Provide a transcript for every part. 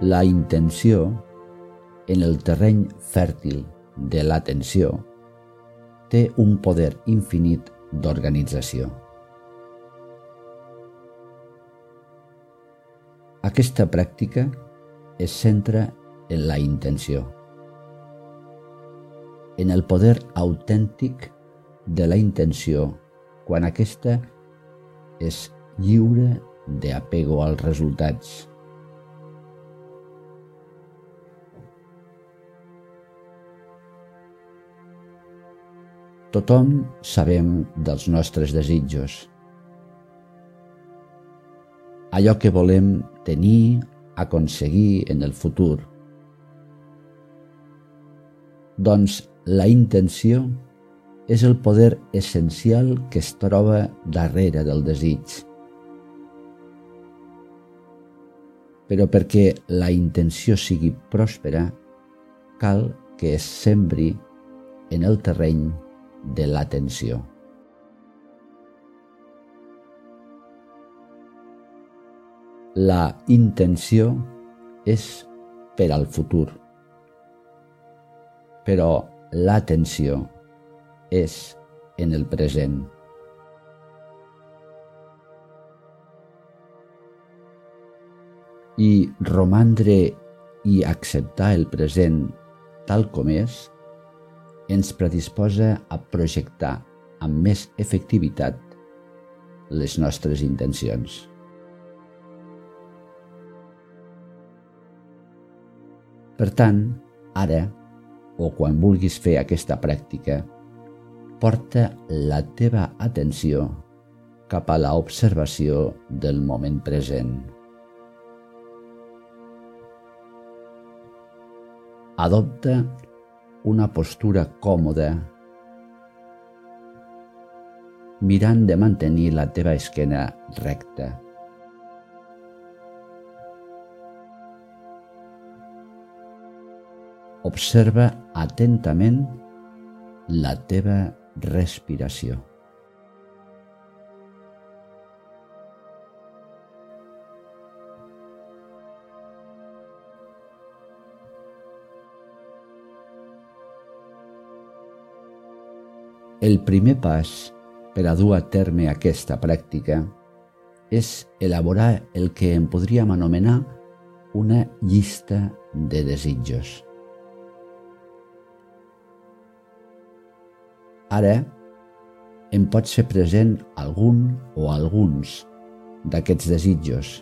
La intenció, en el terreny fèrtil de l'atenció, té un poder infinit d'organització. Aquesta pràctica es centra en la intenció, en el poder autèntic de la intenció quan aquesta és lliure d'apego als resultats. Tothom sabem dels nostres desitjos, allò que volem tenir, aconseguir en el futur. Doncs la intenció és el poder essencial que es troba darrere del desig. Però perquè la intenció sigui pròspera, cal que es sembri en el terreny de l'atenció. La intenció és per al futur, però l'atenció és en el present. I romandre i acceptar el present tal com és ens predisposa a projectar amb més efectivitat les nostres intencions. Per tant, ara, o quan vulguis fer aquesta pràctica, porta la teva atenció cap a la observació del moment present. Adopta una postura còmoda mirant de mantenir la teva esquena recta. Observa atentament la teva respiració. El primer pas per a dur a terme aquesta pràctica és elaborar el que en podríem anomenar una llista de desitjos. Ara em pots fer present algun o alguns d'aquests desitjos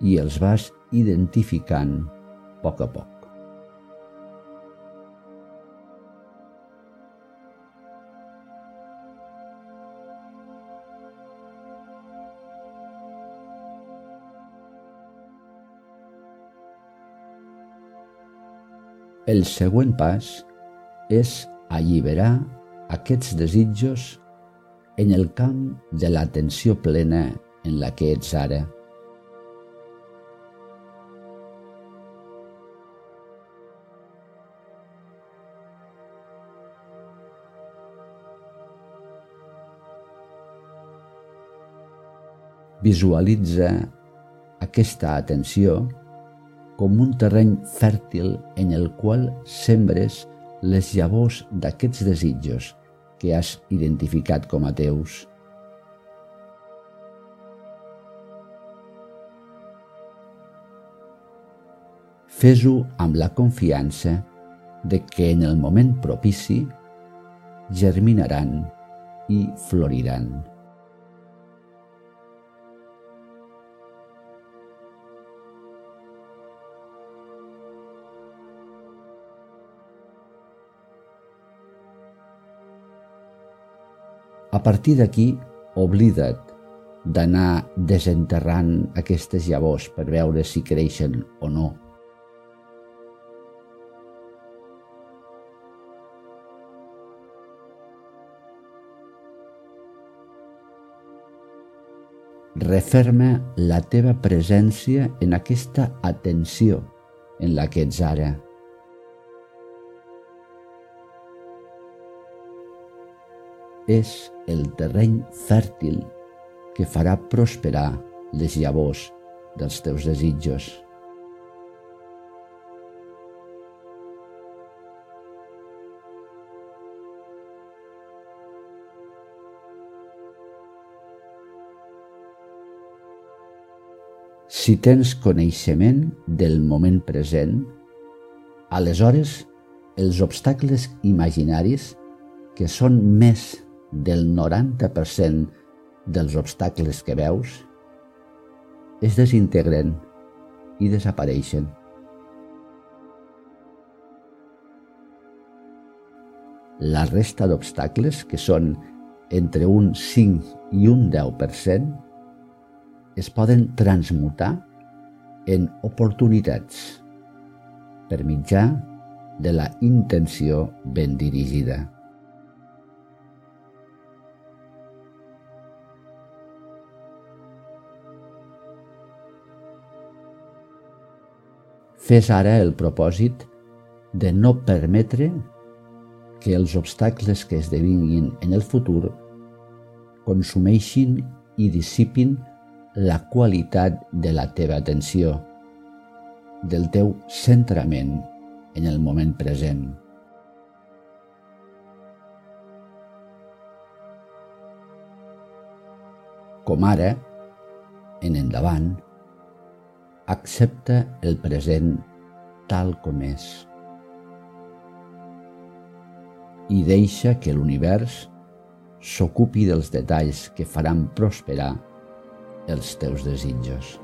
i els vas identificant a poc a poc. El següent pas és alliberar aquests desitjos en el camp de l'atenció plena en la que ets ara. Visualitza aquesta atenció com un terreny fèrtil en el qual sembres les llavors d'aquests desitjos que has identificat com a teus. Fes-ho amb la confiança de que en el moment propici germinaran i floriran. A partir d'aquí, oblida't d'anar desenterrant aquestes llavors per veure si creixen o no. Referma la teva presència en aquesta atenció en la que ets ara. És el terreny fèrtil que farà prosperar les llavors dels teus desitjos. Si tens coneixement del moment present, aleshores els obstacles imaginaris, que són més del 90% dels obstacles que veus, es desintegren i desapareixen. La resta d'obstacles, que són entre un 5 i un 10%, es poden transmutar en oportunitats per mitjà de la intenció ben dirigida. Fes ara el propòsit de no permetre que els obstacles que esdevinguin en el futur consumeixin i dissipin la qualitat de la teva atenció, del teu centrament en el moment present. Com ara, en endavant, accepta el present tal com és i deixa que l'univers s'ocupi dels detalls que faran prosperar els teus desitjos.